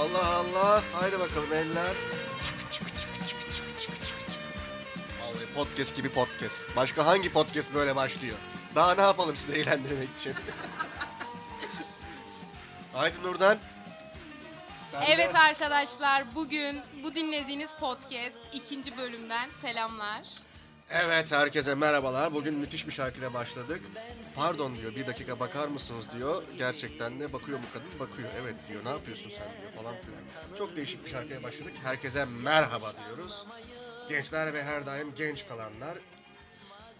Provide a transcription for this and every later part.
Allah Allah. Haydi bakalım eller. Çık. Vallahi podcast gibi podcast. Başka hangi podcast böyle başlıyor? Daha ne yapalım sizi eğlendirmek için? Aytun Nur'dan. Evet arkadaşlar bugün bu dinlediğiniz podcast ikinci bölümden selamlar. Evet herkese merhabalar. Bugün müthiş bir şarkıyla başladık. Pardon diyor bir dakika bakar mısınız diyor. Gerçekten de bakıyor mu kadın? Bakıyor. Evet diyor. Ne yapıyorsun sen diyor falan filan. Çok değişik bir şarkıya başladık. Herkese merhaba diyoruz. Gençler ve her daim genç kalanlar.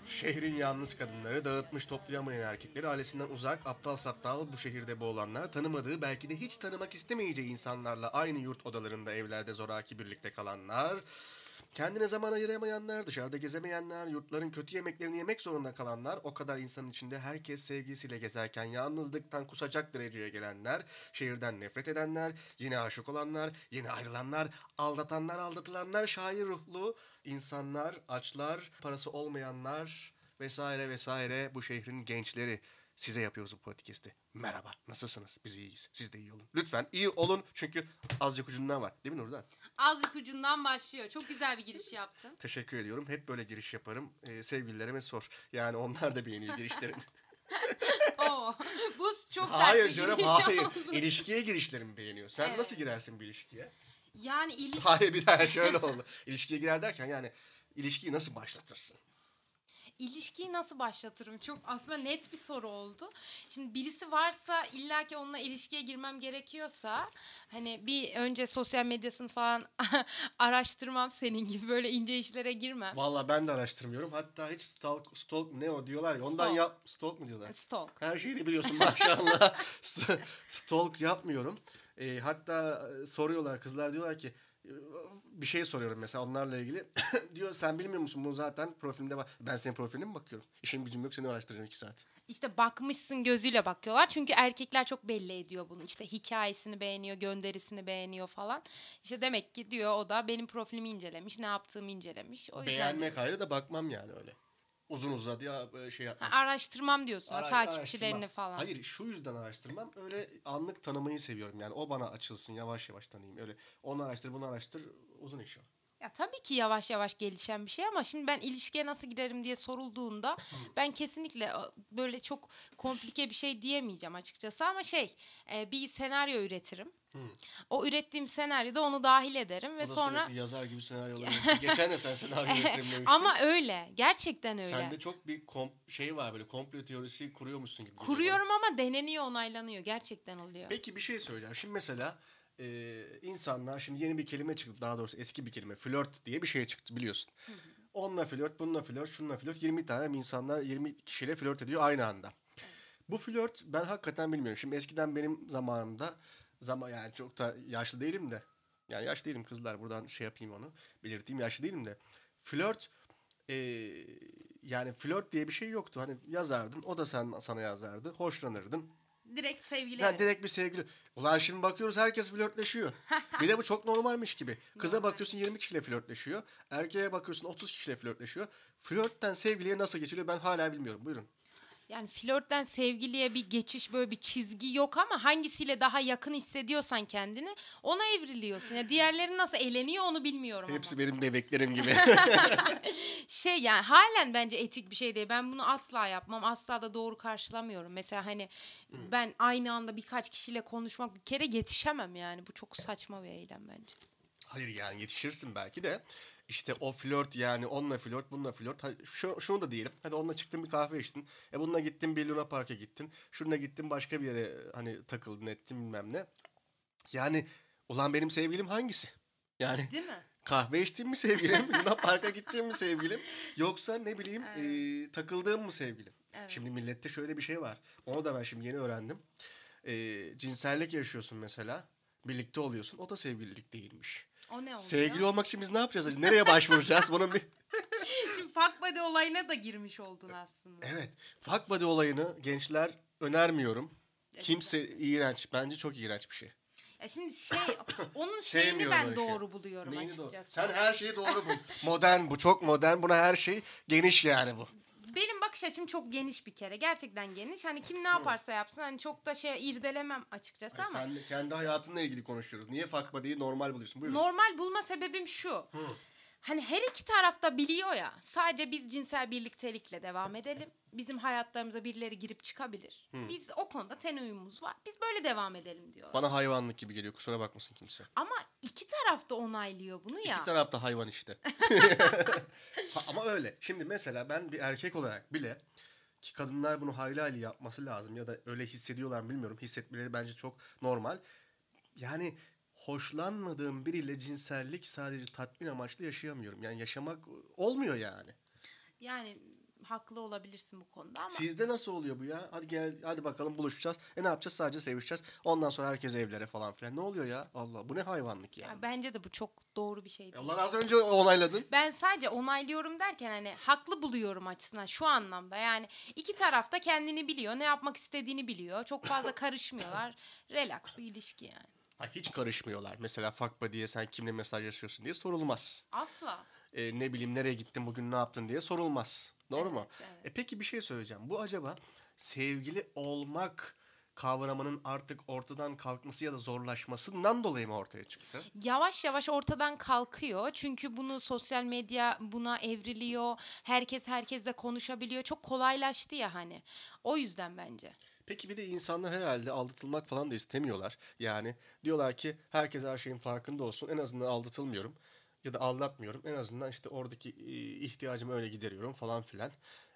Şehrin yalnız kadınları, dağıtmış toplayamayan erkekleri, ailesinden uzak, aptal saptal bu şehirde boğulanlar, tanımadığı belki de hiç tanımak istemeyeceği insanlarla aynı yurt odalarında evlerde zoraki birlikte kalanlar, Kendine zaman ayıramayanlar, dışarıda gezemeyenler, yurtların kötü yemeklerini yemek zorunda kalanlar, o kadar insanın içinde herkes sevgilisiyle gezerken yalnızlıktan kusacak dereceye gelenler, şehirden nefret edenler, yine aşık olanlar, yine ayrılanlar, aldatanlar, aldatılanlar, şair ruhlu insanlar, açlar, parası olmayanlar vesaire vesaire bu şehrin gençleri. Size yapıyoruz bu podcast'i. Merhaba, nasılsınız? Biz iyiyiz. Siz de iyi olun. Lütfen iyi olun çünkü azıcık ucundan var. Değil mi Nurdan? Azıcık ucundan başlıyor. Çok güzel bir giriş yaptın. Teşekkür ediyorum. Hep böyle giriş yaparım. Ee, sevgililerime sor. Yani onlar da beğeniyor girişlerimi. Oo, bu çok hayır canım hayır. İlişkiye girişlerimi beğeniyor. Sen Evet. nasıl girersin bir ilişkiye? Yani ilişki Hayır bir daha şöyle oldu. İlişkiye girer derken yani ilişkiyi nasıl başlatırsın? İlişkiyi nasıl başlatırım? Çok aslında net bir soru oldu. Şimdi birisi varsa illaki onunla ilişkiye girmem gerekiyorsa hani bir önce sosyal medyasını falan araştırmam senin gibi böyle ince işlere girmem. Valla ben de araştırmıyorum. Hatta hiç stalk, stalk ne o diyorlar ya. Ondan Stalk. yap. Stalk mu diyorlar? Stalk. Her şeyi de biliyorsun maşallah. Stalk yapmıyorum. Ee, hatta e, soruyorlar kızlar diyorlar ki bir şey soruyorum mesela onlarla ilgili. Diyor sen bilmiyor musun bunu zaten profilimde var. Ben senin profiline mi bakıyorum? İşim gücüm yok seni araştıracağım iki saat. İşte bakmışsın gözüyle bakıyorlar. Çünkü erkekler çok belli ediyor bunu. İşte hikayesini beğeniyor, gönderisini beğeniyor falan. İşte demek ki diyor o da benim profilimi incelemiş, ne yaptığımı incelemiş. O yüzden Beğenmek ayrı da bakmam yani öyle. Uzun uzadıya şey yapmam. Ha, araştırmam diyorsun. Ara- takipçilerini araştırmam. falan. Hayır şu yüzden araştırmam. Öyle anlık tanımayı seviyorum. Yani o bana açılsın yavaş yavaş tanıyayım. Öyle onu araştır bunu araştır uzun iş o. Ya tabii ki yavaş yavaş gelişen bir şey ama şimdi ben ilişkiye nasıl girerim diye sorulduğunda ben kesinlikle böyle çok komplike bir şey diyemeyeceğim açıkçası ama şey bir senaryo üretirim. O ürettiğim senaryoda onu dahil ederim ve O da sonra yazar gibi senaryolar. Geçen de sen senaryo üretirim demiştin. ama öyle gerçekten öyle. Sende çok bir kom- şey var böyle komplo teorisi kuruyormuşsun gibi. Kuruyorum ama deneniyor, onaylanıyor. Gerçekten oluyor. Peki bir şey söyleyeceğim. Şimdi mesela e, insanlar şimdi yeni bir kelime çıktı daha doğrusu eski bir kelime flört diye bir şey çıktı biliyorsun. Onunla flört, bununla flört, şununla flört 20 tane insanlar 20 kişiyle flört ediyor aynı anda. Bu flört ben hakikaten bilmiyorum. Şimdi eskiden benim zamanımda zaman yani çok da yaşlı değilim de yani yaşlı değilim kızlar buradan şey yapayım onu belirteyim yaşlı değilim de flört e, yani flört diye bir şey yoktu. Hani yazardın o da sen sana yazardı. Hoşlanırdın. Direkt sevgili. Yani direkt bir sevgili. Ulan şimdi bakıyoruz herkes flörtleşiyor. bir de bu çok normalmiş gibi. Kıza bakıyorsun 20 kişiyle flörtleşiyor. Erkeğe bakıyorsun 30 kişiyle flörtleşiyor. Flörtten sevgiliye nasıl geçiliyor ben hala bilmiyorum. Buyurun. Yani flörtten sevgiliye bir geçiş böyle bir çizgi yok ama hangisiyle daha yakın hissediyorsan kendini ona evriliyorsun. Ya diğerleri nasıl eğleniyor onu bilmiyorum Hepsi ama. benim bebeklerim gibi. Şey yani halen bence etik bir şey değil. Ben bunu asla yapmam. Asla da doğru karşılamıyorum. Mesela hani ben aynı anda birkaç kişiyle konuşmak bir kere yetişemem yani. Bu çok saçma bir eylem bence. Hayır yani yetişirsin belki de. İşte o flört yani onunla flört bununla flört. Hadi şu, şunu da diyelim. Hadi onunla çıktın bir kahve içtin. E bununla gittin bir Luna Park'a gittin. Şununla gittin başka bir yere hani takıldın ettin bilmem ne. Yani ulan benim sevgilim hangisi? Yani Değil mi? kahve içtiğim mi sevgilim? Luna Park'a gittiğim mi sevgilim? Yoksa ne bileyim e, takıldığım mı sevgilim? Evet. Şimdi millette şöyle bir şey var. Onu da ben şimdi yeni öğrendim. E, cinsellik yaşıyorsun mesela. Birlikte oluyorsun. O da sevgililik değilmiş. O ne oluyor? Sevgili olmak için biz ne yapacağız? Nereye başvuracağız? Bunun bir... Şimdi fuck buddy olayına da girmiş oldun aslında. Evet. Fuck body olayını gençler önermiyorum. Kimse iğrenç. Bence çok iğrenç bir şey. Ya şimdi şey onun şeyini ben şey. doğru buluyorum Neyini doğru? açıkçası. Sen her şeyi doğru bul. modern bu. Çok modern. Buna her şey geniş yani bu. Benim bakış açım çok geniş bir kere. Gerçekten geniş. Hani kim ne yaparsa yapsın hani çok da şey irdelemem açıkçası Ay, ama sen de kendi hayatınla ilgili konuşuyoruz. Niye fuck buddy'yi normal buluyorsun? Buyurun. normal bulma sebebim şu. Hani her iki taraf da biliyor ya. Sadece biz cinsel birliktelikle devam edelim. Bizim hayatlarımıza birileri girip çıkabilir. Biz o konuda ten uyumumuz var. Biz böyle devam edelim diyorlar. Bana hayvanlık gibi geliyor. Kusura bakmasın kimse. Ama iki taraf da onaylıyor bunu ya. İki taraf da hayvan işte. Ha, ama öyle. Şimdi mesela ben bir erkek olarak bile ki kadınlar bunu hayli hayli yapması lazım ya da öyle hissediyorlar mı bilmiyorum. Hissetmeleri bence çok normal. Yani hoşlanmadığım biriyle cinsellik sadece tatmin amaçlı yaşayamıyorum. Yani yaşamak olmuyor yani. Yani haklı olabilirsin bu konuda ama Sizde nasıl oluyor bu ya? Hadi gel hadi bakalım buluşacağız. E ne yapacağız? Sadece sevişeceğiz. Ondan sonra herkes evlere falan filan. Ne oluyor ya? Allah bu ne hayvanlık ya. ya bence de bu çok doğru bir şey değil. Allah az önce onayladın. Ben sadece onaylıyorum derken hani haklı buluyorum açısından şu anlamda. Yani iki taraf da kendini biliyor, ne yapmak istediğini biliyor. Çok fazla karışmıyorlar. Relax bir ilişki yani. Ha, hiç karışmıyorlar. Mesela fuck buddy'ye sen kimle mesajlaşıyorsun diye sorulmaz. Asla. E, ne bileyim nereye gittin bugün ne yaptın diye sorulmaz. Doğru mu? Evet, evet. E peki bir şey söyleyeceğim. Bu acaba sevgili olmak kavramının artık ortadan kalkması ya da zorlaşmasından dolayı mı ortaya çıktı? Yavaş yavaş ortadan kalkıyor. Çünkü bunu sosyal medya buna evriliyor. Herkes herkesle konuşabiliyor. Çok kolaylaştı ya hani. O yüzden bence. Peki bir de insanlar herhalde aldatılmak falan da istemiyorlar. Yani diyorlar ki herkes her şeyin farkında olsun. En azından aldatılmıyorum ya da aldatmıyorum. En azından işte oradaki ihtiyacımı öyle gideriyorum falan filan.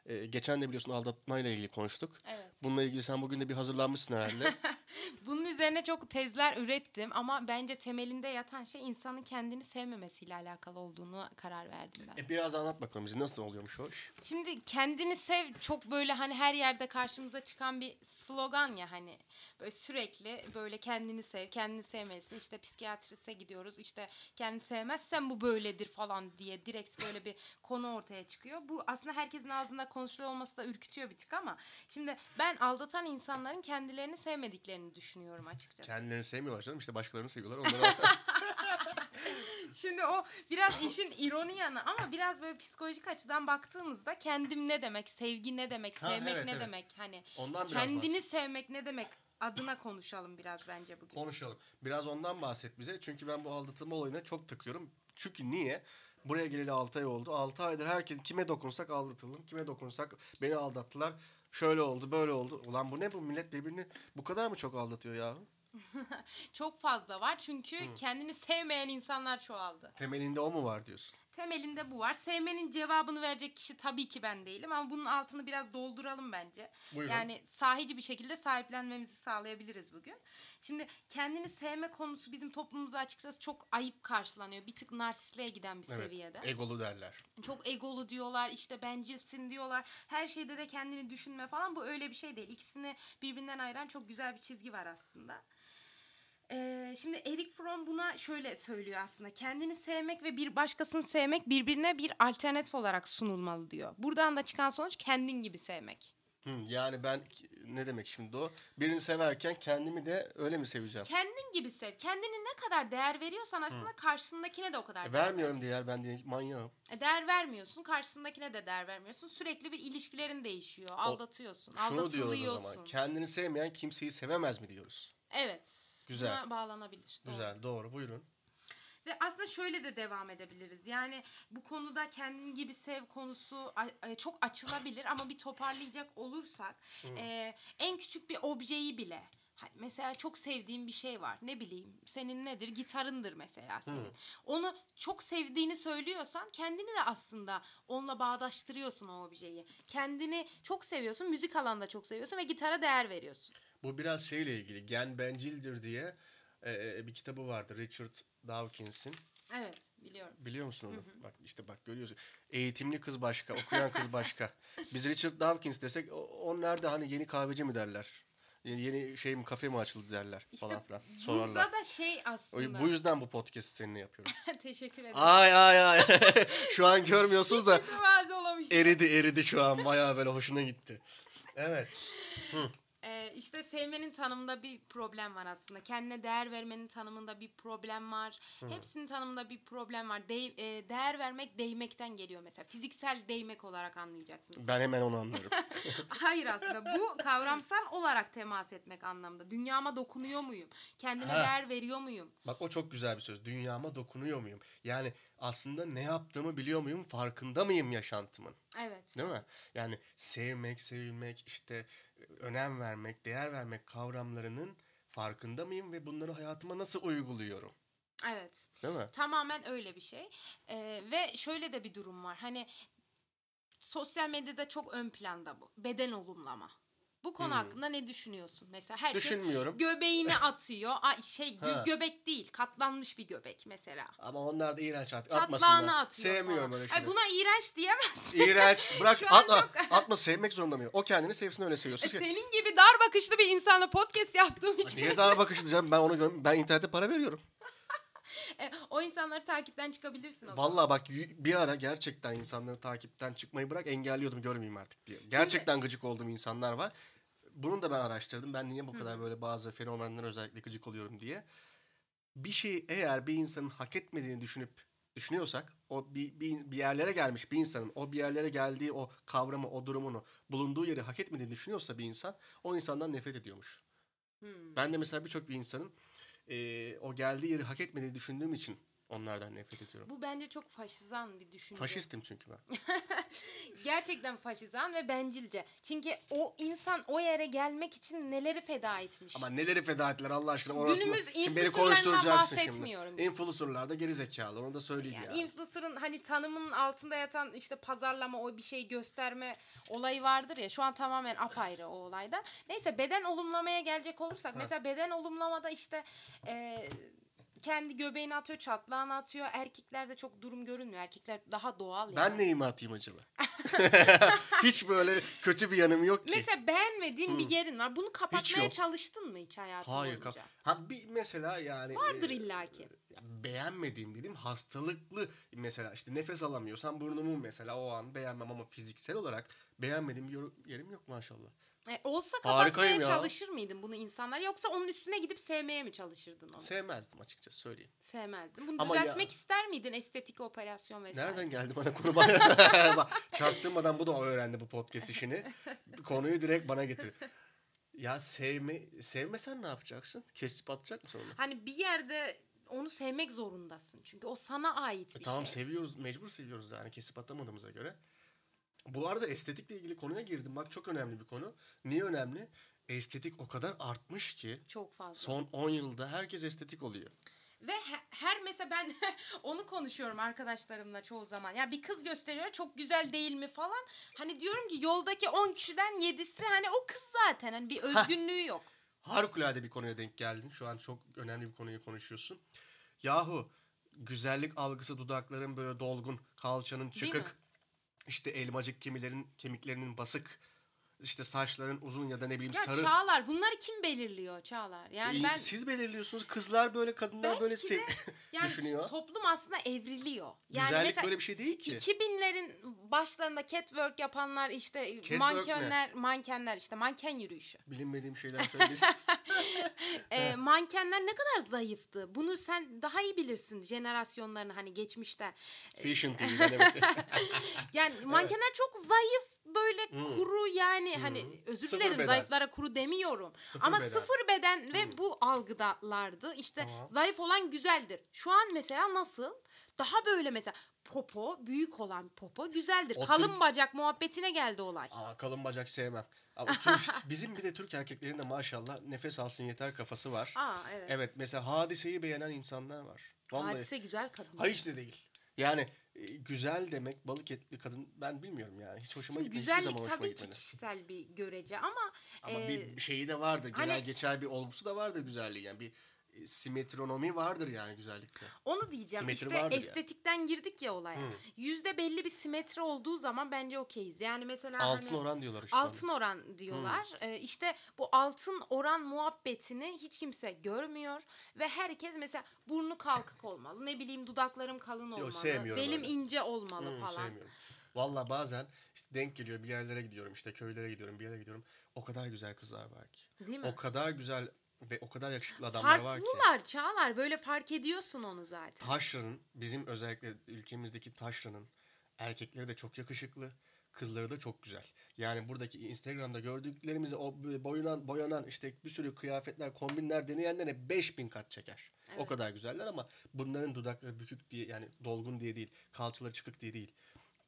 E, geçen de biliyorsun aldatmayla ilgili konuştuk. Evet. Bununla ilgili sen bugün de bir hazırlanmışsın herhalde. Bunun üzerine çok tezler ürettim ama bence temelinde yatan şey insanın kendini sevmemesiyle alakalı olduğunu karar verdim ben. e, biraz anlat bakalım bize nasıl oluyormuş o iş? Şimdi kendini sev çok böyle hani her yerde karşımıza çıkan bir slogan ya hani böyle sürekli böyle kendini sev, kendini sevmelisin. İşte psikiyatriste gidiyoruz. işte kendini sevmezsen bu böyledir falan diye direkt böyle bir konu ortaya çıkıyor. Bu aslında herkesin ağzında konuşuluyor olması da ürkütüyor bir tık ama şimdi ben aldatan insanların kendilerini sevmediklerini düşünüyorum açıkçası. Kendilerini sevmiyorlar canım işte başkalarını seviyorlar. Onlara... Şimdi o biraz işin ironi yanı ama biraz böyle psikolojik açıdan baktığımızda kendim ne demek, sevgi ne demek, Ha, sevmek evet, ne evet. demek hani Ondan kendini sevmek ne demek adına konuşalım biraz bence bugün. Konuşalım. Biraz ondan bahset bize. Çünkü ben bu aldatılma olayına çok takıyorum. Çünkü niye? Buraya geleli 6 ay oldu. 6 aydır herkes kime dokunsak aldatıldım. Kime dokunsak beni aldattılar. Şöyle oldu böyle oldu. Ulan bu ne bu millet birbirini bu kadar mı çok aldatıyor ya? Çok fazla var çünkü kendini sevmeyen insanlar çoğaldı. Temelinde o mu var diyorsun? Temelinde bu var. Sevmenin cevabını verecek kişi tabii ki ben değilim ama bunun altını biraz dolduralım bence. Buyurun. Yani sahici bir şekilde sahiplenmemizi sağlayabiliriz bugün. Şimdi kendini sevme konusu bizim toplumumuzda açıkçası çok ayıp karşılanıyor. Bir tık narsistliğe giden bir seviyede. Egolu derler. Çok egolu diyorlar işte bencilsin diyorlar. Her şeyde de kendini düşünme falan bu öyle bir şey değil. İkisini birbirinden ayıran çok güzel bir çizgi var aslında. Ee, şimdi Eric Fromm buna şöyle söylüyor aslında. Kendini sevmek ve bir başkasını sevmek birbirine bir alternatif olarak sunulmalı diyor. Buradan da çıkan sonuç kendin gibi sevmek. Hı, yani ben ne demek şimdi o? Birini severken kendimi de öyle mi seveceğim? Kendin gibi sev. Kendine ne kadar değer veriyorsan aslında karşındakine de o kadar E, değer vermiyorum diğer ben de manyağım. E, Değer vermiyorsun, karşısındakine de değer vermiyorsun. Sürekli bir ilişkilerin değişiyor. Aldatıyorsun, Şunu diyoruz o zaman. Kendini sevmeyen kimseyi sevemez mi diyoruz? Evet. Güzel. Buna bağlanabilir. Doğru. Güzel doğru buyurun. Ve aslında şöyle de devam edebiliriz. Yani bu konuda kendin gibi sev konusu e, çok açılabilir ama bir toparlayacak olursak e, en küçük bir objeyi bile Mesela çok sevdiğin bir şey var. Ne bileyim senin nedir? Gitarındır mesela senin. Onu çok sevdiğini söylüyorsan kendini de aslında onunla bağdaştırıyorsun o objeyi. Kendini çok seviyorsun. Müzik alanda çok seviyorsun ve gitara değer veriyorsun. Bu biraz şeyle ilgili. Gen bencildir diye e, bir kitabı vardı Richard Dawkins'in. Evet biliyorum. Biliyor musun onu? Bak işte bak görüyorsun. Eğitimli kız başka, okuyan kız başka. Biz Richard Dawkins desek o, o nerede hani yeni kahveci mi derler? Yeni, yeni şey mi kafe mi açıldı derler İşte falan filan. Sorarlar. burada da şey aslında. Bu yüzden bu podcast'i seninle yapıyorum. Teşekkür ederim. ay ay ay. şu an görmüyorsunuz da eridi eridi şu an. Bayağı böyle hoşuna gitti. Evet. Ee, işte sevmenin tanımında bir problem var aslında. Kendine değer vermenin tanımında bir problem var. Hepsinin tanımında bir problem var. Değ- e, değer vermek değmekten geliyor mesela. Fiziksel değmek olarak anlayacaksınız. Ben hemen onu anlarım. Hayır aslında bu kavramsal olarak temas etmek anlamda. Dünyama dokunuyor muyum? Kendime Ha. değer veriyor muyum? Bak o çok güzel bir söz. Dünyama dokunuyor muyum? Yani aslında ne yaptığımı biliyor muyum? Farkında mıyım yaşantımın? Evet. Değil mi? Yani sevmek, sevilmek, işte önem vermek, değer vermek kavramlarının farkında mıyım ve bunları hayatıma nasıl uyguluyorum? Evet. Değil mi? Tamamen öyle bir şey. Ee, ve şöyle de bir durum var. Hani sosyal medyada çok ön planda bu. Beden olumlama. Bu konu hakkında ne düşünüyorsun? Mesela herkes Düşünmüyorum. göbeğini atıyor. Ay şey düz Ha. göbek değil, katlanmış bir göbek mesela. Ama onlar da iğrenç. Çatlağını Atmasınlar. atıyor Sevmiyorum falan. öyle Ay şeyleri. buna iğrenç diyemezsin. İğrenç. Bırak Şu an atma. çok- Atma sevmek zorunda mıyım? O kendini sevsin öyle seviyorsun. E, ki. Senin gibi dar bakışlı bir insanla podcast yaptığım için Niye dar bakışlı diyeceğim? Ben onu görüyorum. Ben internete para veriyorum. e, o insanları takipten çıkabilirsin o zaman. Vallahi bak y- bir ara gerçekten insanları takipten çıkmayı bırak engelliyordum görmeyeyim artık diye. Gerçekten gıcık olduğum insanlar var. Bunu da ben araştırdım. Ben niye bu kadar böyle bazı fenomenlere özellikle gıcık oluyorum diye. Bir şeyi eğer bir insanın hak etmediğini düşünüp düşünüyorsak o bir, bir, bir yerlere gelmiş bir insanın o bir yerlere geldiği o kavramı o durumunu bulunduğu yeri hak etmediğini düşünüyorsa bir insan o insandan nefret ediyormuş. Hmm. Ben de mesela birçok bir insanın eee, o geldiği yeri hak etmediğini düşündüğüm için onlardan nefret ediyorum. Bu bence çok faşizan bir düşünce. Faşistim çünkü ben. Gerçekten faşizan ve bencilce. Çünkü o insan o yere gelmek için neleri feda etmiş. Ama neleri feda ettiler Allah aşkına Günümüz orasını. Şimdi beni influencerlarından konuşturacaksın bahsetmiyorum. şimdi. Influencerlar da geri zekalı onu da söyleyeyim yani ya. influencer'ın hani tanımının altında yatan işte pazarlama o bir şey gösterme olayı vardır ya şu an tamamen apayrı o olayda. Neyse beden olumlamaya gelecek olursak mesela beden olumlamada işte e, kendi göbeğini atıyor, çatlağını atıyor. Erkeklerde çok durum görünmüyor. Erkekler daha doğal yani. Ben neyimi atayım acaba? Hiç böyle kötü bir yanım yok ki. Mesela beğenmediğin bir yerin var. Bunu kapatmaya çalıştın mı hiç hayatın Hayır. boyunca? kap- Ha bir mesela yani. Vardır e, illaki. beğenmediğim dediğim hastalıklı mesela işte nefes alamıyorsam burnumu mesela o an beğenmem ama fiziksel olarak beğenmediğim bir yerim yok maşallah. E, olsa Harikayım kapatmaya ya. çalışır mıydın bunu insanlar yoksa onun üstüne gidip sevmeye mi çalışırdın onu? Sevmezdim açıkçası söyleyeyim. Sevmezdin. Bunu Ama ya- düzeltmek ister miydin? Estetik operasyon vesaire. Nereden geldi bana konu? Bak, Çaktırmadan bu da öğrendi bu podcast işini. Konuyu direkt bana getir. Ya sevme, sevmesen ne yapacaksın? Kesip atacak mısın onu? Hani bir yerde onu sevmek zorundasın. Çünkü o sana ait E bir tamam şey. seviyoruz, mecbur seviyoruz yani kesip atamadığımıza göre. Bu arada estetikle ilgili konuya girdim. Bak çok önemli bir konu. Niye önemli? Estetik o kadar artmış ki Çok fazla. son 10 yılda herkes estetik oluyor. Ve he- her mesela ben onu konuşuyorum arkadaşlarımla çoğu zaman. Ya bir kız gösteriyor çok güzel değil mi falan. Hani diyorum ki yoldaki 10 kişiden 7'si hani o kız zaten. Hani bir özgünlüğü yok. Harikulade bir konuya denk geldin. Şu an çok önemli bir konuyu konuşuyorsun. Yahu güzellik algısı dudakların böyle dolgun, kalçanın Değil mi? çıkık, işte elmacık kemilerin kemiklerinin basık, işte saçların uzun ya da ne bileyim Ya sarı. Çağlar bunları kim belirliyor Çağlar? Yani İyi, ben Siz belirliyorsunuz. Kızlar böyle, kadınlar böyle Belki sev- yani düşünüyor. toplum aslında evriliyor. Yani Güzellik mesela böyle bir şey değil ki. 2000'lerin başlarında catwalk yapanlar işte Catwalk mankenler mankenler işte manken yürüyüşü. Bilinmediğim şeyler söyleyeyim. Ee, mankenler ne kadar zayıftı. Bunu sen daha iyi bilirsin jenerasyonlarını hani geçmişte. Fashion evet. Yani mankenler çok zayıf böyle kuru yani hani özür Hmm. Sıfır dilerim beden. zayıflara kuru demiyorum. Sıfır Ama beden. sıfır beden ve bu algıdalardı. İşte Tamam. zayıf olan güzeldir. Şu an mesela nasıl? Daha böyle mesela popo büyük olan popo güzeldir. O Kalın tür- bacak muhabbetine geldi olay. Aa, kalın bacak sevmem. Ama Türk- bizim bir de Türk erkeklerinde maşallah nefes alsın yeter kafası var. Aa evet. Evet mesela hadiseyi beğenen insanlar var. Vallahi. Hadise güzel kadın. Hayır de değil. Yani güzel demek balık etli kadın ben bilmiyorum yani. Hiç hoşuma Şimdi gitmedi. Hiçbir zaman hoşuma tabii ki gitmedi. kişisel bir görece ama, Ama e, bir şeyi de vardır. Genel hani- geçer bir olgusu da vardır güzelliği. Yani bir e, simetronomi vardır yani güzellikte. onu diyeceğim. Simetri işte vardır yani. estetikten girdik ya olaya. Hı. Yüzde belli bir simetri olduğu zaman bence okeyiz. Yani mesela Altın hani, oran diyorlar işte. Altın oran diyorlar. Ee, işte bu altın oran muhabbetini hiç kimse görmüyor ve herkes mesela burnu kalkık olmalı. Ne bileyim dudaklarım kalın olmalı. sevmiyorum Belim öyle. ince olmalı Hı, falan. sevmiyorum. Valla bazen işte denk geliyor bir yerlere gidiyorum işte köylere gidiyorum bir yere gidiyorum. O kadar güzel kızlar var ki. Değil mi? O kadar güzel ve o kadar yakışıklı adamlar var ki. Farklılar Çağlar böyle fark ediyorsun onu zaten. Taşra'nın bizim özellikle ülkemizdeki Taşra'nın erkekleri de çok yakışıklı. Kızları da çok güzel. Yani buradaki Instagram'da gördüklerimizi o boyanan, boyanan işte bir sürü kıyafetler, kombinler deneyenlere 5000 kat çeker. O Evet. kadar güzeller ama bunların dudakları bükük diye yani dolgun diye değil, kalçaları çıkık diye değil.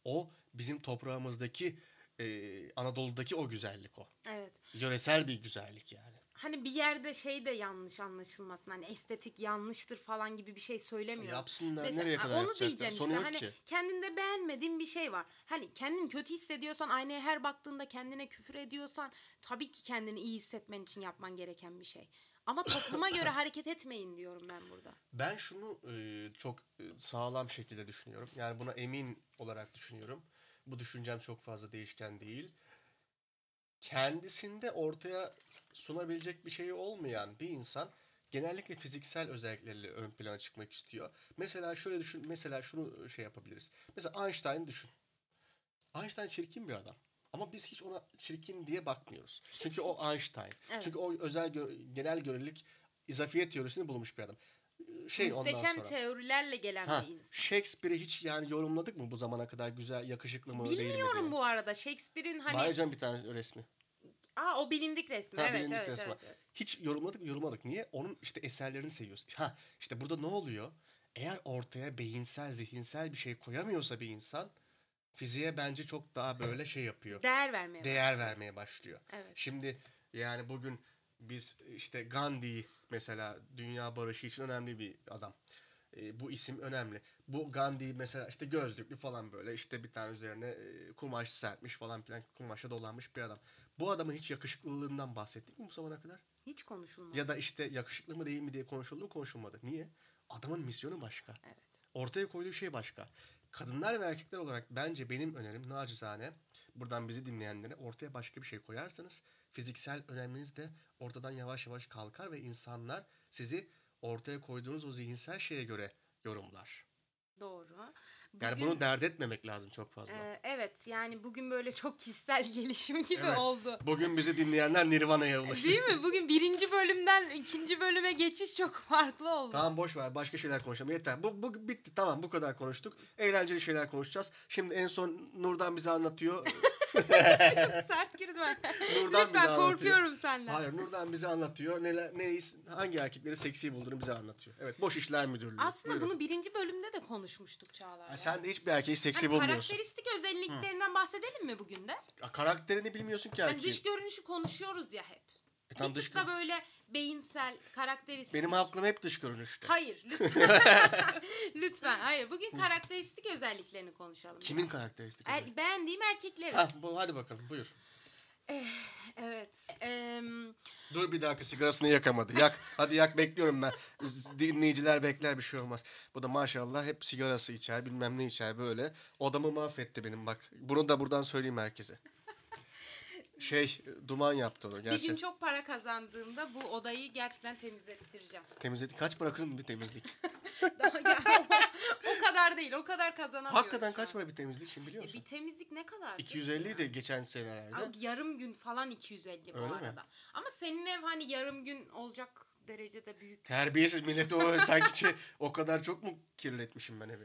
O bizim toprağımızdaki e, Anadolu'daki o güzellik o. Evet. Yöresel bir güzellik yani. Hani bir yerde şey de yanlış anlaşılmasın. Hani estetik yanlıştır falan gibi bir şey söylemiyorum. Yapsınlar, nereye kadar Onu diyeceğim Sonu işte hani ki. kendinde beğenmediğin bir şey var. Hani kendini kötü hissediyorsan aynaya her baktığında kendine küfür ediyorsan tabii ki kendini iyi hissetmen için yapman gereken bir şey. Ama topluma göre hareket etmeyin diyorum ben burada. Ben şunu e, çok e, sağlam şekilde düşünüyorum. Yani buna emin olarak düşünüyorum. Bu düşüncem çok fazla değişken değil. Kendisinde ortaya sunabilecek bir şeyi olmayan bir insan genellikle fiziksel özellikleriyle ön plana çıkmak istiyor. Mesela şöyle düşün, mesela şunu şey yapabiliriz. Mesela Einstein düşün. Einstein çirkin bir adam. Ama biz hiç ona çirkin diye bakmıyoruz. Çünkü o Einstein. Evet. Çünkü o özel gö- genel görelilik izafiyet teorisini bulmuş bir adam. Şey ondan Muhteşem sonra. teorilerle gelen Ha, bir insan. Shakespeare'i hiç yani yorumladık mı bu zamana kadar güzel, yakışıklı mı değil mi Bilmiyorum bu arada Shakespeare'in hani Var bir tane resmi. Aa o bilindik resmi. Ha, evet, bilindik evet, resmi evet, evet. Hiç yorumladık? Yorumladık. Niye? Onun işte eserlerini seviyoruz. Ha işte burada ne oluyor? Eğer ortaya beyinsel, zihinsel bir şey koyamıyorsa bir insan fiziğe bence çok daha böyle şey yapıyor. Değer vermeye değer başlıyor. vermeye başlıyor. Evet. Şimdi yani bugün biz işte Gandhi mesela dünya barışı için önemli bir adam. E, bu isim önemli. Bu Gandhi mesela işte gözlüklü falan böyle işte bir tane üzerine e, kumaş serpmiş falan filan kumaşa dolanmış bir adam. Bu adamın hiç yakışıklılığından bahsettik mi bu zamana kadar? Hiç konuşulmadı. Ya da işte yakışıklı mı değil mi diye konuşuldu mu konuşulmadı. Niye? Adamın misyonu başka. Evet. Ortaya koyduğu şey başka. Kadınlar ve erkekler olarak bence benim önerim nacizane buradan bizi dinleyenlere ortaya başka bir şey koyarsanız fiziksel öneminiz de ortadan yavaş yavaş kalkar ve insanlar sizi ortaya koyduğunuz o zihinsel şeye göre yorumlar. Doğru. Yani Bugün- bunu dert etmemek lazım çok fazla. Ee, evet yani bugün böyle çok kişisel gelişim gibi Evet. oldu. Bugün bizi dinleyenler Nirvana'ya ulaşır. Değil mi? Bugün birinci bölümden ikinci bölüme geçiş çok farklı oldu. Tamam boş ver başka şeyler konuşalım yeter. Bu, bu bitti tamam bu kadar konuştuk. Eğlenceli şeyler konuşacağız. Şimdi en son Nurdan bize anlatıyor. Sert girdim ben. Nurdan Lütfen anlatıyor. korkuyorum senden. Hayır Nurdan bize anlatıyor. Neler neyiz hangi erkekleri seksi bulduğunu bize anlatıyor. Evet boş işler müdürlüğü. Aslında Buyurun. bunu birinci bölümde de konuşmuştuk Çağlar. Ya. sen de hiçbir erkeği seksi Hani bulmuyorsun. karakteristik özelliklerinden bahsedelim mi bugün de? Ya, Karakterini bilmiyorsun ki Hani erkeğin. dış görünüşü konuşuyoruz ya hep. Tamam, bir dış tık da böyle beyinsel, karakteristik. Benim aklım hep dış görünüşte. Hayır lütfen. lütfen hayır. Bugün karakteristik özelliklerini konuşalım. Kimin biraz. karakteristik? Er, beğendiğim erkeklerin. Ha, bu, hadi bakalım buyur. Evet. Em, Dur bir dakika sigarasını yakamadı. Yak. Hadi yak bekliyorum ben. Dinleyiciler bekler bir şey olmaz. Bu da maşallah hep sigarası içer bilmem ne içer böyle. Odamı mahvetti benim bak. Bunu da buradan söyleyeyim herkese. Şey duman yaptı onu bir gerçi. gün çok para kazandığımda bu odayı gerçekten temizlettireceğim. Temizledik. Kaç para kızım bir temizlik? Daha ya, o kadar değil. O kadar kazanamıyorum. Hakikaten kaç para bir temizlik şimdi biliyor E, musun? bir temizlik ne kadar? 250 idi geçen senelerde. Abi yarım gün falan 250 bu Öyle mi? arada. Ama senin ev hani yarım gün olacak derecede büyük. Terbiyesiz millet o sanki şey, o kadar çok mu kirletmişim ben evi?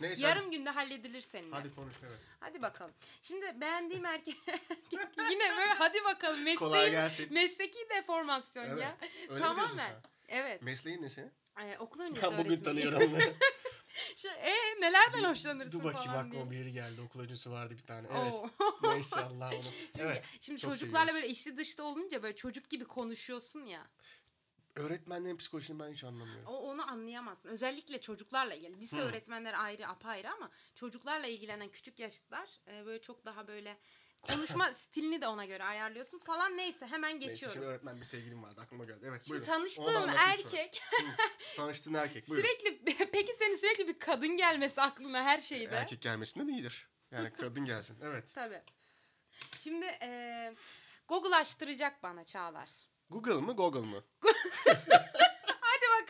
Neyse. Yarım günde halledilir seninle. Hadi konuş evet. Hadi bakalım. Şimdi beğendiğim erkek yine böyle hadi bakalım mesleği Kolay gelsin. mesleki deformasyon Evet. ya. Öyle Tamamen. Evet. Mesleğin ne senin? Ee, okul öncesi Ben bugün tanıyorum. Şey, e, nelerden hoşlanırsın Dur bakayım falan aklıma diye. biri geldi. Okul öncesi vardı bir tane. Evet. Neyse Allah onu. Çünkü Evet. şimdi çocuklarla seviyoruz. böyle içli dışta olunca böyle çocuk gibi konuşuyorsun ya. Öğretmenlerin psikolojisini ben hiç anlamıyorum. O onu anlayamazsın. Özellikle çocuklarla ilgili. Lise öğretmenleri ayrı apayrı ama çocuklarla ilgilenen küçük yaşlılar e, böyle çok daha böyle konuşma stilini de ona göre ayarlıyorsun falan neyse hemen Neyse geçiyorum. şimdi öğretmen bir sevgilim vardı aklıma geldi. Evet Şimdi buyurun. Tanıştığım erkek Hı, Tanıştığın erkek buyurun. sürekli peki senin sürekli bir kadın gelmesi aklına her şeyde. Erkek gelmesinden iyidir. Yani kadın gelsin. Evet. Tabii. Şimdi e, Google açtıracak bana Çağlar. Google mı Google mu?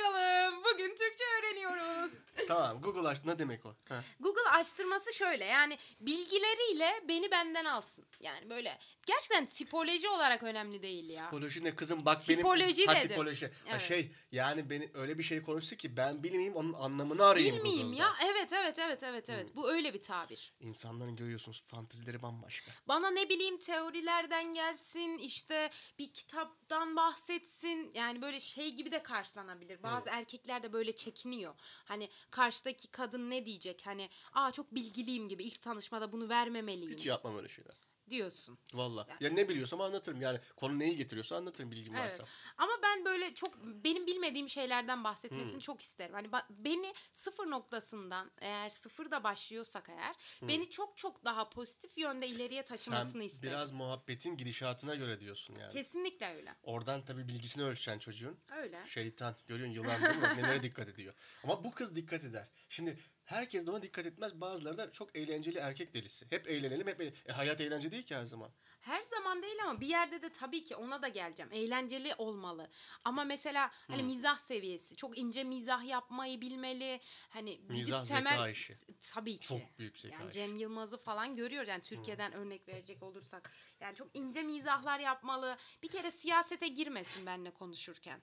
Bakalım. Bugün Türkçe öğreniyoruz. tamam Google aç ne demek o? Ha. Google açtırması şöyle yani bilgileriyle beni benden alsın. Yani böyle gerçekten tipoloji olarak önemli değil ya. Tipoloji ne kızım bak Tipoloji benim ha, dedim. tipoloji. Ha, Evet. şey yani beni öyle bir şey konuştu ki ben bilmeyeyim onun anlamını arayayım Bilmeyeyim Google'da. ya. Evet evet evet evet evet. Bu öyle bir tabir. İnsanların görüyorsunuz fantezileri bambaşka. Bana ne bileyim teorilerden gelsin işte bir kitaptan bahsetsin yani böyle şey gibi de karşılanabilir. Bazı erkekler de böyle çekiniyor. Hani karşıdaki kadın ne diyecek hani aa çok bilgiliyim gibi ilk tanışmada bunu vermemeliyim Hiç yapmam öyle şeyler. Diyorsun. Valla. Ya ne biliyorsam anlatırım. Yani konu neyi getiriyorsa anlatırım bilgim Evet. varsa. Ama ben böyle çok benim bilmediğim şeylerden bahsetmesini çok isterim. Hani beni sıfır noktasından eğer sıfırda başlıyorsak eğer beni çok çok daha pozitif yönde ileriye taşımasını Sen isterim. biraz muhabbetin gidişatına göre diyorsun yani. Kesinlikle öyle. Oradan tabii bilgisini ölçeceksin çocuğun. Öyle. Şeytan görüyorsun yılan değil mi? Nelere dikkat ediyor. Ama bu kız dikkat eder. Şimdi herkes de ona dikkat etmez. Bazıları da çok eğlenceli erkek delisi. Hep eğlenelim hep eğlen- e, hayat eğlence değil ki her zaman. Her zaman değil ama bir yerde de tabii ki ona da geleceğim. Eğlenceli olmalı. Ama mesela hani mizah seviyesi. Çok ince mizah yapmayı bilmeli. Hani Mizah temel zeka işi. tabii ki. Çok büyük zeka Yani işi. Cem Yılmaz'ı falan görüyoruz. Yani Türkiye'den örnek verecek olursak. Yani çok ince mizahlar yapmalı. Bir kere siyasete girmesin benimle konuşurken.